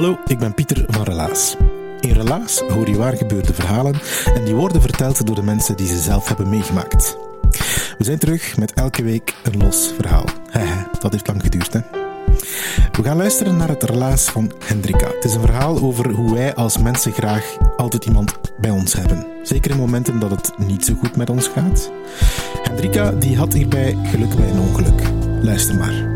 Hallo, ik ben Pieter van Relaas. In Relaas hoor je waar gebeurde verhalen en die worden verteld door de mensen die ze zelf hebben meegemaakt. We zijn terug met elke week een los verhaal. Hehe, dat heeft lang geduurd, hè? We gaan luisteren naar het relaas van Hendrika. Het is een verhaal over hoe wij als mensen graag altijd iemand bij ons hebben. Zeker in momenten dat het niet zo goed met ons gaat. Hendrika die had hierbij geluk bij een ongeluk. Luister maar.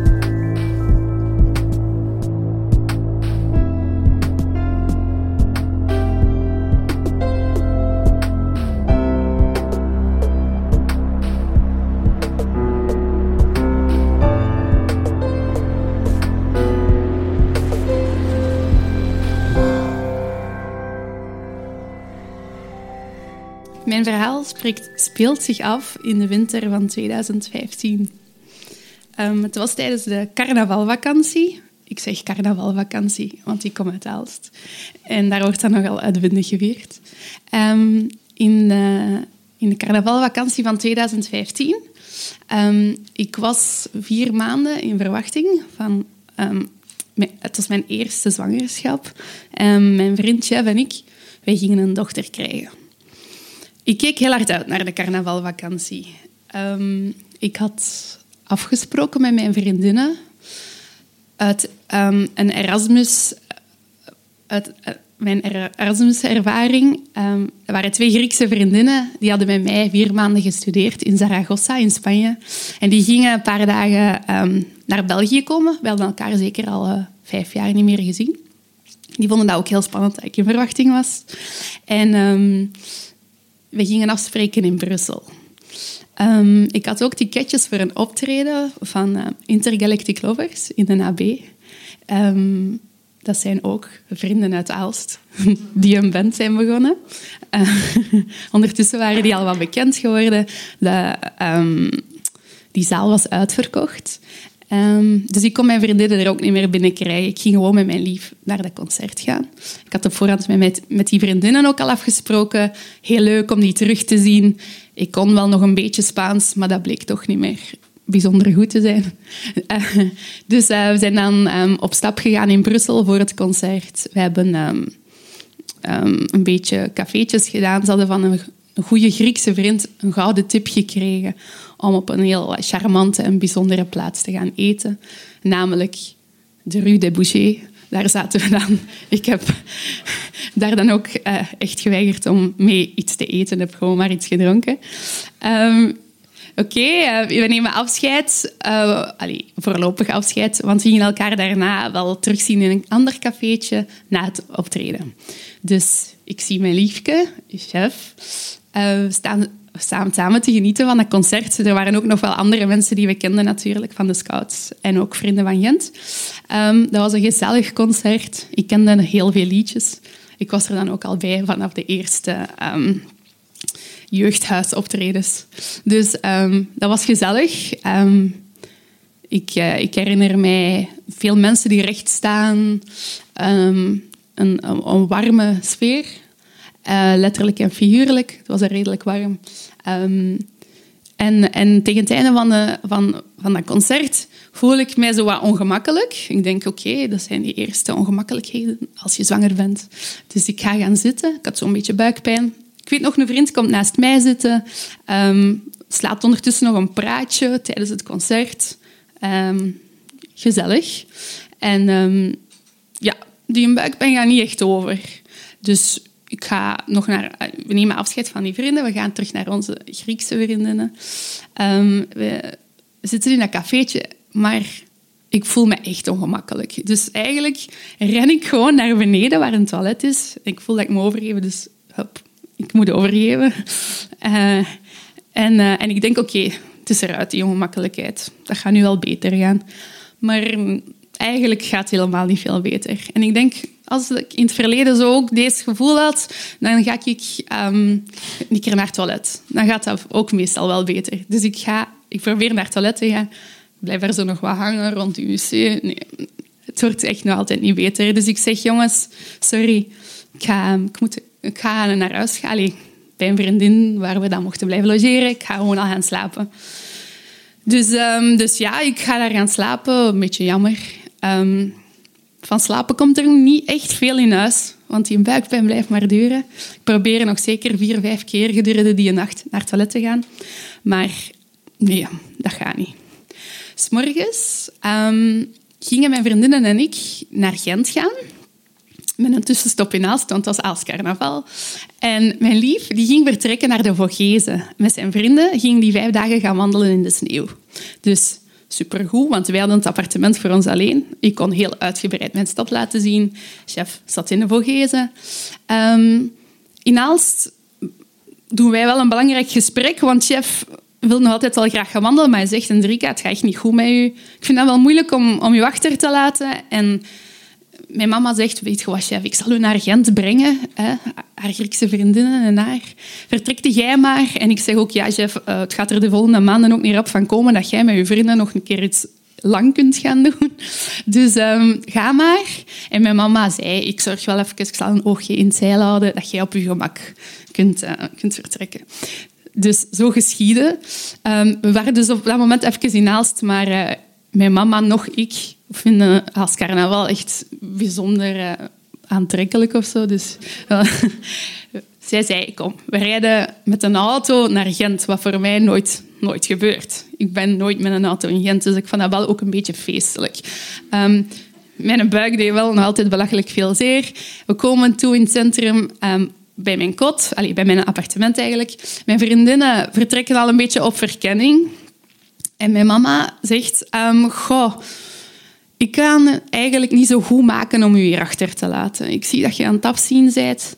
Mijn verhaal speelt zich af in de winter van 2015. Ehm, het was tijdens de carnavalvakantie. Ik zeg carnavalvakantie, want ik kom uit Aalst. En daar wordt dan nogal uitbundig gevierd. Um, in, de, in de carnavalvakantie van 2015. Um, ik was vier maanden in verwachting van... het was mijn eerste zwangerschap. mijn vriendje en ik, wij gingen een dochter krijgen. Ik keek heel hard uit naar de carnavalvakantie. Um, ik had afgesproken met mijn vriendinnen uit um, een Erasmus... Uh, mijn Erasmus-ervaring. Um, er waren twee Griekse vriendinnen. Die hadden bij mij vier maanden gestudeerd in Zaragoza, in Spanje. En die gingen een paar dagen naar België komen. We hadden elkaar zeker al uh, vijf jaar niet meer gezien. Die vonden dat ook heel spannend dat ik in verwachting was. En we gingen afspreken in Brussel. Um, ik had ook ticketjes voor een optreden van uh, Intergalactic Lovers in de AB. Ehm, dat zijn ook vrienden uit Aalst die een band zijn begonnen. Uh, ondertussen waren die al wat bekend geworden. De, um, die zaal was uitverkocht. Um, dus ik kon mijn vriendinnen er ook niet meer binnenkrijgen. Ik ging gewoon met mijn lief naar dat concert gaan. Ik had op voorhand met, met die vriendinnen ook al afgesproken. Heel leuk om die terug te zien. Ik kon wel nog een beetje Spaans, maar dat bleek toch niet meer bijzonder goed te zijn. Dus uh, we zijn dan um, op stap gegaan in Brussel voor het concert. We hebben um, een beetje cafeetjes gedaan. Ze hadden van een, een goede Griekse vriend een gouden tip gekregen om op een heel charmante en bijzondere plaats te gaan eten. Namelijk de Rue des Bouchers. Daar zaten we dan. Ik heb daar dan ook uh, echt geweigerd om mee iets te eten. Ik heb gewoon maar iets gedronken. Um, Oké, uh, we nemen afscheid. Uh, allee, voorlopig afscheid. Want we gingen elkaar daarna wel terugzien in een ander cafeetje na het optreden. Dus ik zie mijn liefke, chef. Uh, we staan samen, samen te genieten van dat concert. Er waren ook nog wel andere mensen die we kenden natuurlijk, van de Scouts en ook vrienden van Gent. Um, dat was een gezellig concert. Ik kende heel veel liedjes. Ik was er dan ook al bij vanaf de eerste um, jeugdhuisoptredens. Dus um, dat was gezellig. Ik, uh, ik, herinner mij veel mensen die recht staan. Een warme sfeer. Uh, letterlijk en figuurlijk. Het was er redelijk warm. Um, en, en, tegen het einde van, van, van dat concert voel ik mij zo wat ongemakkelijk. Ik denk, oké, dat zijn die eerste ongemakkelijkheden als je zwanger bent. Dus ik ga gaan zitten. Ik had zo'n beetje buikpijn. Ik weet nog, een vriend komt naast mij zitten. Um, slaat ondertussen nog een praatje tijdens het concert. Um, gezellig. En ja, die buikpijn gaat niet echt over. Dus ik ga nog naar... Eh, we nemen afscheid van die vrienden. We gaan terug naar onze Griekse vriendinnen. Um, we zitten in dat cafeetje, maar ik voel me echt ongemakkelijk. Dus eigenlijk ren ik gewoon naar beneden waar een toilet is. Ik voel dat ik me overgeven, dus ik moet overgeven. Uh, en, uh, en ik denk, oké, het is eruit, die ongemakkelijkheid. Dat gaat nu wel beter gaan. Maar eigenlijk gaat het helemaal niet veel beter. En ik denk, als ik in het verleden zo ook deze gevoel had, dan ga ik um, een keer naar het toilet. Dan gaat dat ook meestal wel beter. Dus ik, ga, ik probeer naar het toilet te gaan. Ik blijf er zo nog wat hangen rond de wc. Nee, het wordt echt nog altijd niet beter. Dus ik zeg, jongens, sorry, ik ga, ik moet, ik ga naar huis gaan. bij een vriendin waar we dan mochten blijven logeren. Ik ga gewoon al gaan slapen. Dus, um, dus ja, ik ga daar gaan slapen. Een beetje jammer. Um, van slapen komt er niet echt veel in huis, want die buikpijn blijft maar duren. Ik probeer nog zeker vier, vijf keer gedurende die nacht naar het toilet te gaan. Maar nee, dat gaat niet. S'morgens um, gingen mijn vriendinnen en ik naar Gent gaan. Met een tussenstop in Aalst, want het was Aalscarnaval. En mijn lief die ging vertrekken naar de Vogezen. Met zijn vrienden ging die vijf dagen gaan wandelen in de sneeuw. Dus supergoed, want wij hadden het appartement voor ons alleen. Ik kon heel uitgebreid mijn stad laten zien. Chef zat in de Vogezen. Um, in Aalst doen wij wel een belangrijk gesprek, want chef wil nog altijd wel graag gaan wandelen, maar hij zegt, Enrika, het gaat echt niet goed met u. Ik vind dat wel moeilijk om, om u achter te laten. En mijn mama zegt, weet je wat, chef, ik zal u naar Gent brengen. Hè? Haar Griekse vriendinnen en haar. Vertrekte jij maar. En ik zeg ook, ja, chef, uh, het gaat er de volgende maanden ook niet op van komen dat jij met je vrienden nog een keer iets lang kunt gaan doen. Dus um, ga maar. En mijn mama zei, ik zorg wel even, ik zal een oogje in het zeil houden, dat jij op je gemak kunt, uh, kunt vertrekken. Dus zo geschieden. Um, we waren dus op dat moment even in Aalst, maar uh, mijn mama nog ik vinden als carnaval echt bijzonder uh, aantrekkelijk of zo. Dus zij zei, kom, we rijden met een auto naar Gent, wat voor mij nooit, nooit gebeurt. Ik ben nooit met een auto in Gent, dus ik vond dat wel ook een beetje feestelijk. Um, mijn buik deed wel nog altijd belachelijk veel zeer. We komen toe in het centrum... Um, bij mijn kot, allez, bij mijn appartement eigenlijk. Mijn vriendinnen vertrekken al een beetje op verkenning. En mijn mama zegt, um, goh, ik kan eigenlijk niet zo goed maken om u hier achter te laten. Ik zie dat je aan het afzien bent.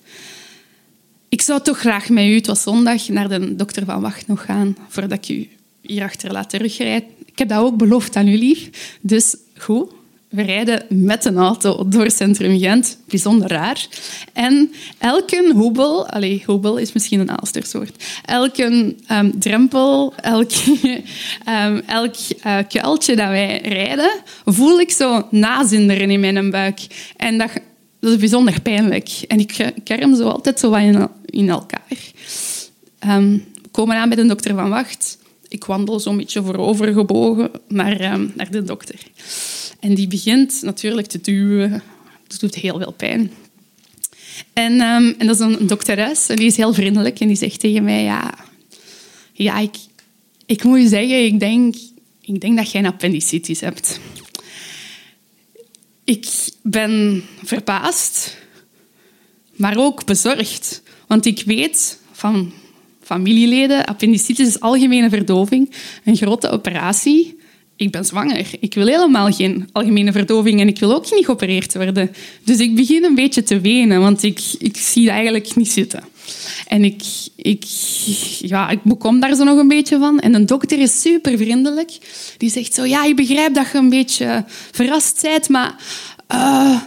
Ik zou toch graag met u, het was zondag, naar de dokter van Wacht nog gaan, voordat ik u hierachter laat terugrijden. Ik heb dat ook beloofd aan u. Dus goed, we rijden met een auto door centrum Gent. Bijzonder raar. En elke hoebel... Allez, hoebel is misschien een Aalsterswoord. Elke um, drempel, elk, um, elk uh, kuiltje dat wij rijden, voel ik zo nazinderen in mijn buik. En dat, dat is bijzonder pijnlijk. En ik kerm zo altijd zo wat in, elkaar. Um, we komen aan bij de dokter van Wacht. Ik wandel zo'n beetje voorovergebogen naar, naar de dokter. En die begint natuurlijk te duwen. Dat doet heel veel pijn. En, um, en dat is een dokteres en die is heel vriendelijk en die zegt tegen mij, ja, ja ik, ik moet je zeggen, ik denk, ik denk dat jij een appendicitis hebt. Ik ben verbaasd, maar ook bezorgd. Want ik weet van familieleden, appendicitis is algemene verdoving, een grote operatie ik ben zwanger. Ik wil helemaal geen algemene verdoving en ik wil ook niet geopereerd worden. Dus ik begin een beetje te wenen, want ik, ik zie het eigenlijk niet zitten. En ik, ik, ja, ik bekom daar zo nog een beetje van. En een dokter is super vriendelijk. Die zegt zo, ja, ik begrijp dat je een beetje verrast bent, maar uh,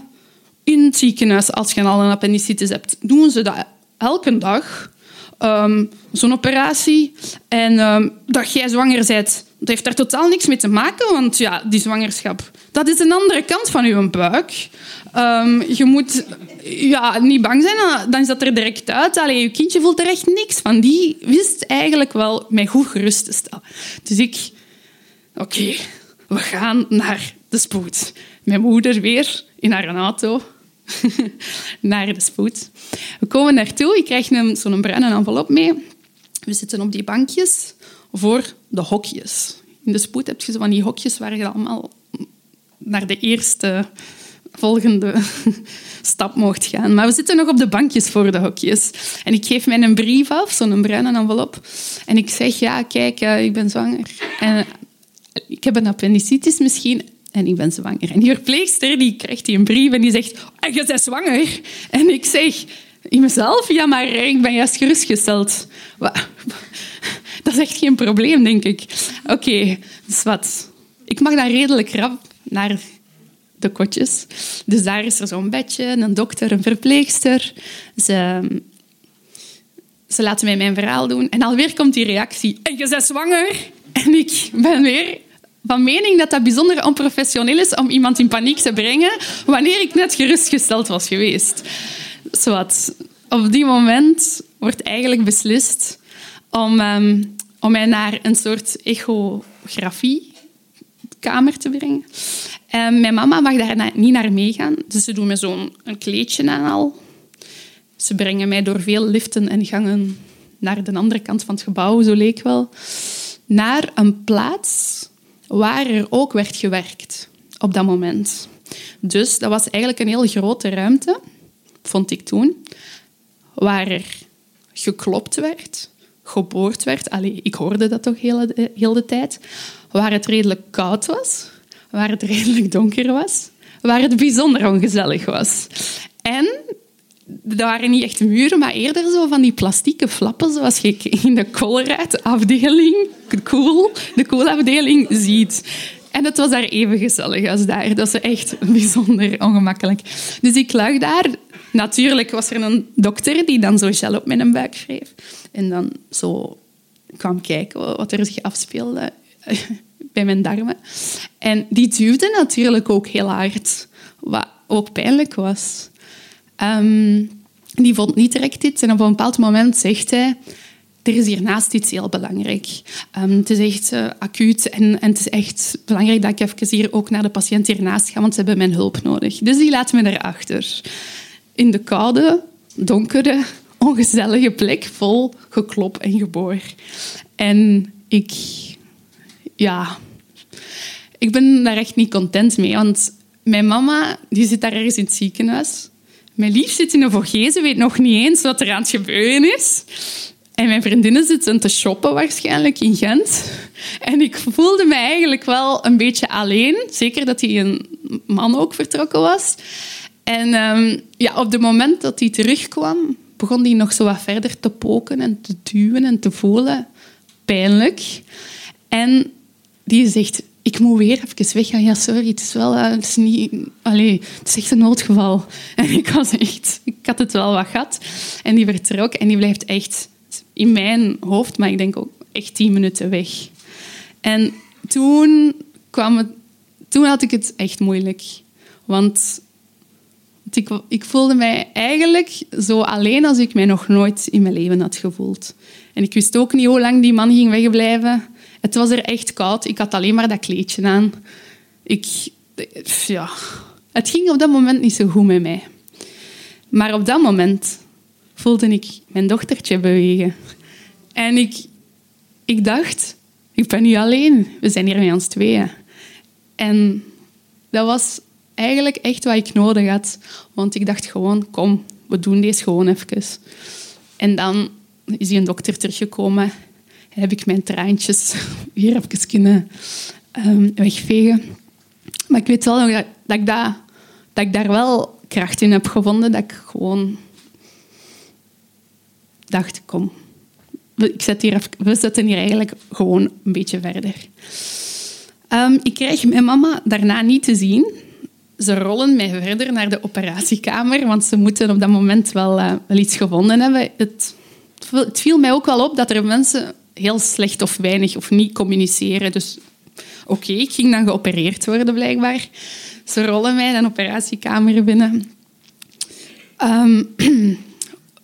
in het ziekenhuis, als je al een appendicitis hebt, doen ze dat elke dag. Um, Zo'n operatie. En um, dat jij zwanger bent dat heeft daar totaal niks mee te maken, want ja, die zwangerschap, dat is een andere kant van je buik. Um, je moet ja, niet bang zijn, dan is dat er direct uit. Allee, je kindje voelt er echt niks van. Die wist eigenlijk wel mij goed gerust te stellen. Dus ik, oké, we gaan naar de spoed. Mijn moeder weer in haar auto naar de spoed. We komen naartoe, ik krijg zo'n bruine envelop mee. We zitten op die bankjes voor de hokjes. In de spoed heb je zo van die hokjes waar je allemaal naar de eerste volgende stap mocht gaan. Maar we zitten nog op de bankjes voor de hokjes. En ik geef mij een brief af, zo'n bruine envelop. En ik zeg, ja, kijk, eh, ik ben zwanger. En ik heb een appendicitis misschien. En ik ben zwanger. En die verpleegster die krijgt die een brief en die zegt... "Ah, Je bent zwanger. En ik zeg... In mezelf? Ja, maar ik ben juist gerustgesteld. Dat is echt geen probleem, denk ik. Oké, dus wat? Ik mag dan redelijk rap naar de kotjes. Dus daar is er zo'n bedje, een dokter, een verpleegster. Ze, ze laten mij mijn verhaal doen. En alweer komt die reactie. En je bent zwanger. En ik ben weer van mening dat dat bijzonder onprofessioneel is om iemand in paniek te brengen wanneer ik net gerustgesteld was geweest. Zowat. Op die moment wordt eigenlijk beslist om, ehm, om mij naar een soort echografiekamer te brengen. En mijn mama mag daar niet naar meegaan, dus ze doen me zo'n kleedje aan al. Ze brengen mij door veel liften en gangen naar de andere kant van het gebouw, zo leek wel, naar een plaats waar er ook werd gewerkt op dat moment. Dus dat was eigenlijk een heel grote ruimte, vond ik toen, waar er geklopt werd, geboord werd. Allee, ik hoorde dat toch heel de, heel de tijd. Waar het redelijk koud was, waar het redelijk donker was, waar het bijzonder ongezellig was. En er waren niet echt muren, maar eerder zo van die plastieke flappen, zoals je in de Colruyt-afdeling, de cool, de cool-afdeling, ziet. En het was daar even gezellig als daar. Dat is echt bijzonder ongemakkelijk. Dus ik lag daar. Natuurlijk was er een dokter die dan zo gel op mijn buik schreef. En dan zo kwam kijken wat er zich afspeelde bij mijn darmen. En die duwde natuurlijk ook heel hard, wat ook pijnlijk was. Ehm, die vond niet direct iets. En op een bepaald moment zegt hij... Er is hiernaast iets heel belangrijk. Ehm, het is echt eh, acuut en, het is echt belangrijk dat ik even hier ook naar de patiënt hiernaast ga, want ze hebben mijn hulp nodig. Dus die laat me daarachter. In de koude, donkere, ongezellige plek, vol geklop en geboor. En ik... Ja... Ik ben daar echt niet content mee, want mijn mama die zit daar ergens in het ziekenhuis. Mijn lief zit in een Vogezen, weet nog niet eens wat er aan het gebeuren is. En mijn vriendinnen zitten te shoppen waarschijnlijk in Gent. En ik voelde me eigenlijk wel een beetje alleen. Zeker dat hij een man ook vertrokken was. En ehm, ja, op het moment dat hij terugkwam, begon hij nog zo wat verder te poken en te duwen en te voelen. Pijnlijk. En die zegt, ik moet weer even weggaan. Ja, sorry, het is wel... eh, het, is niet, allee, het is echt een noodgeval. En ik was echt... Ik had het wel wat gehad. En die vertrok en die blijft echt in mijn hoofd, maar ik denk ook echt tien minuten weg. En toen kwam het... Toen had ik het echt moeilijk. Want ik, ik voelde mij eigenlijk zo alleen als ik mij nog nooit in mijn leven had gevoeld. En ik wist ook niet hoe lang die man ging wegblijven. Het was er echt koud. Ik had alleen maar dat kleedje aan. Ik, ja, het ging op dat moment niet zo goed met mij. Maar op dat moment voelde ik mijn dochtertje bewegen. En ik, ik dacht, ik ben niet alleen. We zijn hier met ons tweeën. En dat was eigenlijk echt wat ik nodig had. Want ik dacht gewoon, kom, we doen deze gewoon even. En dan is een dokter teruggekomen. Heb ik mijn traantjes hier even kunnen um, wegvegen. Maar ik weet wel nog dat, ik dat, ik daar wel kracht in heb gevonden. Dat ik gewoon dacht, kom, ik zet hier we zetten hier eigenlijk gewoon een beetje verder. Um, ik krijg mijn mama daarna niet te zien. Ze rollen mij verder naar de operatiekamer, want ze moeten op dat moment wel, wel iets gevonden hebben. Het, het viel mij ook wel op dat er mensen heel slecht of weinig of niet communiceren. Dus oké, ik ging dan geopereerd worden blijkbaar. Ze rollen mij een operatiekamer binnen. Um,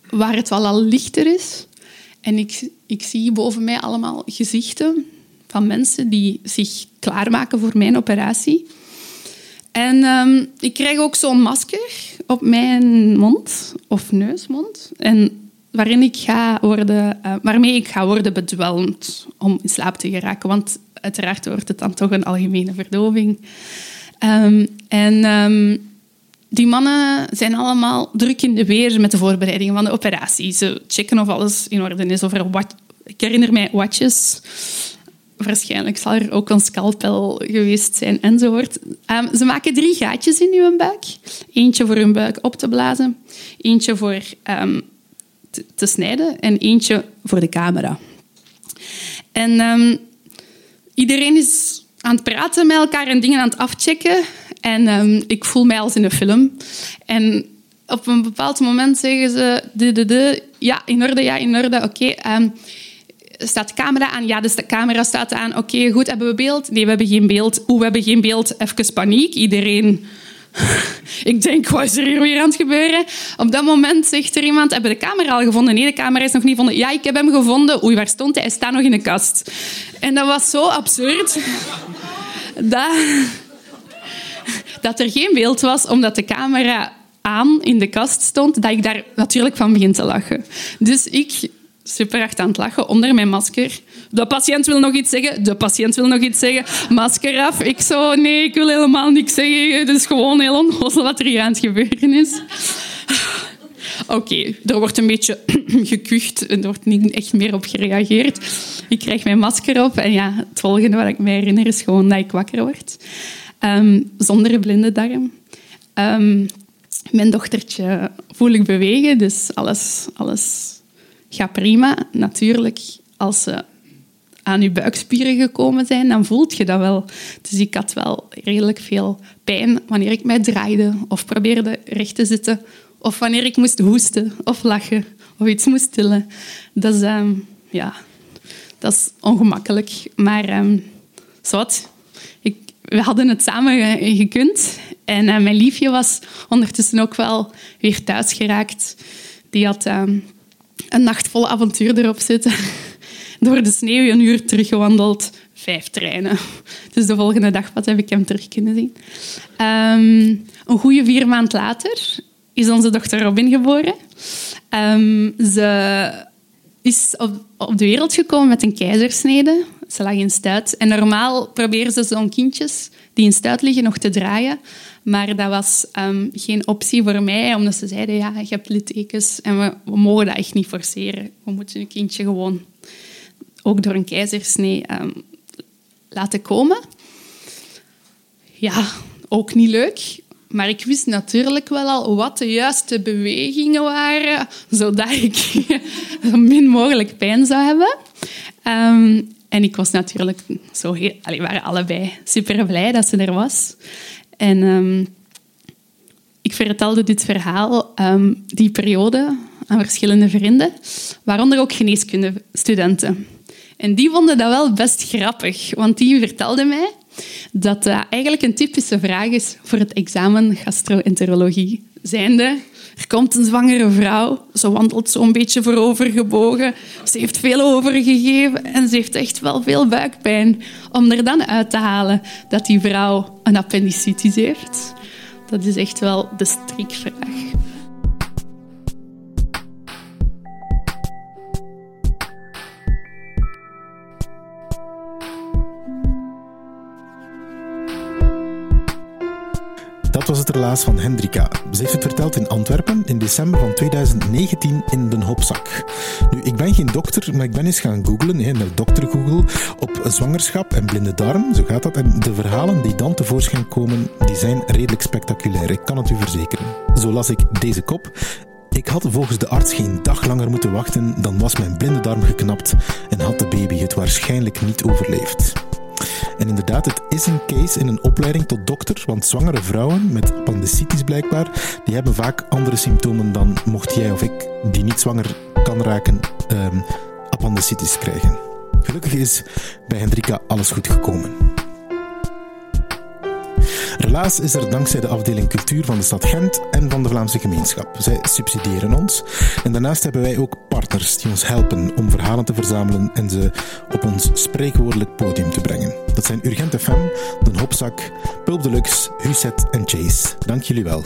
waar het wel al lichter is. En ik, ik zie boven mij allemaal gezichten van mensen die zich klaarmaken voor mijn operatie. En um, ik krijg ook zo'n masker op mijn mond, of neusmond, en waarin ik ga worden, uh, waarmee ik ga worden bedwelmd om in slaap te geraken. Want uiteraard wordt het dan toch een algemene verdoving. Um, en um, die mannen zijn allemaal druk in de weer met de voorbereidingen van de operatie. Ze checken of alles in orde is. Of er wat, ik herinner mij watjes waarschijnlijk zal er ook een scalpel geweest zijn enzovoort. Um, ze maken drie gaatjes in uw buik. Eentje voor uw buik op te blazen, eentje voor te, snijden en eentje voor de camera. En um, iedereen is aan het praten met elkaar en dingen aan het afchecken. En ik voel mij als in een film. En op een bepaald moment zeggen ze... De, de, de, ja, in orde, ja, in orde, oké. Okay staat de camera aan? Ja, dus de camera staat aan. Oké, goed, hebben we beeld? Nee, we hebben geen beeld. Oeh, we hebben geen beeld. Even paniek. Iedereen... Ik denk, wat is er hier weer aan het gebeuren? Op dat moment zegt er iemand, hebben de camera al gevonden? Nee, de camera is nog niet gevonden. Ja, ik heb hem gevonden. Oei, waar stond hij? Hij staat nog in de kast. En dat was zo absurd. Dat, dat er geen beeld was, omdat de camera aan in de kast stond, dat ik daar natuurlijk van begin te lachen. Dus ik super hard aan het lachen onder mijn masker. De patiënt wil nog iets zeggen. De patiënt wil nog iets zeggen. Masker af. Ik zo, nee, ik wil helemaal niks zeggen. Het is gewoon heel onnozel wat er hier aan het gebeuren is. Oké, er wordt een beetje gekucht. Er wordt niet echt meer op gereageerd. Ik krijg mijn masker op. En ja, het volgende wat ik me herinner is gewoon dat ik wakker word. Um, zonder blinde darm. Um, mijn dochtertje voel ik bewegen, dus alles, alles gaat prima. Natuurlijk, als ze aan je buikspieren gekomen zijn, dan voelt je dat wel. Dus ik had wel redelijk veel pijn wanneer ik mij draaide of probeerde recht te zitten. Of wanneer ik moest hoesten of lachen of iets moest tillen. Dat is, ehm, ja, dat is ongemakkelijk. Maar um, we hadden het samen gekund. En uh, mijn liefje was ondertussen ook wel weer thuis geraakt. Die had um, een nacht vol avontuur erop zitten. Door de sneeuw een uur teruggewandeld. Vijf treinen. Dus de volgende dag wat heb ik hem terug kunnen zien. Um, een goede vier maand later is onze dochter Robin geboren. Um, ze is op, op, de wereld gekomen met een keizersnede. Ze lag in stuit. En normaal proberen ze zo'n kindjes die in stuit liggen nog te draaien. Maar dat was um, geen optie voor mij, omdat ze zeiden, ja, je hebt littekens en we, mogen dat echt niet forceren. We moeten een kindje gewoon ook door een keizersnee um, laten komen. Ja, ook niet leuk. Maar ik wist natuurlijk wel al wat de juiste bewegingen waren, zodat ik zo min mogelijk pijn zou hebben. Um, en ik was natuurlijk zo heel... Waren allebei super blij dat ze er was. En um, ik vertelde dit verhaal, um, die periode, aan verschillende vrienden, waaronder ook geneeskundestudenten. En die vonden dat wel best grappig, want die vertelden mij dat dat eigenlijk een typische vraag is voor het examen gastroenterologie. Zijnde, er komt een zwangere vrouw, ze wandelt zo'n beetje voorovergebogen, ze heeft veel overgegeven en ze heeft echt wel veel buikpijn. Om er dan uit te halen dat die vrouw een appendicitis heeft, dat is echt wel de strikvraag. Dat was het relaas van Hendrika. Ze heeft het verteld in Antwerpen in december van 2019 in Den Hopzak. Nu, ik ben geen dokter, maar ik ben eens gaan googlen, hè, dokter Google, op zwangerschap en blinde darm. Zo gaat dat. En de verhalen die dan tevoorschijn komen, die zijn redelijk spectaculair. Ik kan het u verzekeren. Zo las ik deze kop. Ik had volgens de arts geen dag langer moeten wachten, dan was mijn blinde darm geknapt en had de baby het waarschijnlijk niet overleefd. En inderdaad, het is een case in een opleiding tot dokter, want zwangere vrouwen met appendicitis blijkbaar, die hebben vaak andere symptomen dan mocht jij of ik, die niet zwanger kan raken, um, appendicitis krijgen. Gelukkig is bij Hendrika alles goed gekomen. Relaas is er dankzij de afdeling cultuur van de stad Gent en van de Vlaamse gemeenschap. Zij subsidiëren ons. En daarnaast hebben wij ook partners die ons helpen om verhalen te verzamelen en ze op ons spreekwoordelijk podium te brengen. Dat zijn Urgent FM, Den Hopzak, Pulp Deluxe, Huset en Chase. Dank jullie wel.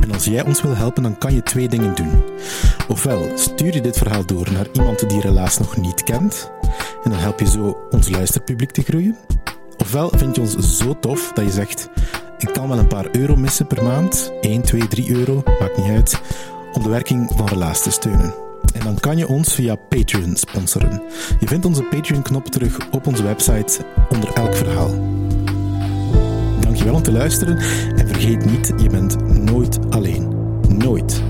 En als jij ons wil helpen, dan kan je twee dingen doen. Ofwel stuur je dit verhaal door naar iemand die Relaas nog niet kent, en dan help je zo ons luisterpubliek te groeien. Ofwel vind je ons zo tof dat je zegt: ik kan wel een paar euro missen per maand, 1, 2, 3 euro, maakt niet uit, om de werking van Relaas te steunen. En dan kan je ons via Patreon sponsoren. Je vindt onze Patreon-knop terug op onze website onder elk verhaal. Dankjewel om te luisteren en vergeet niet, je bent nooit alleen. Nooit.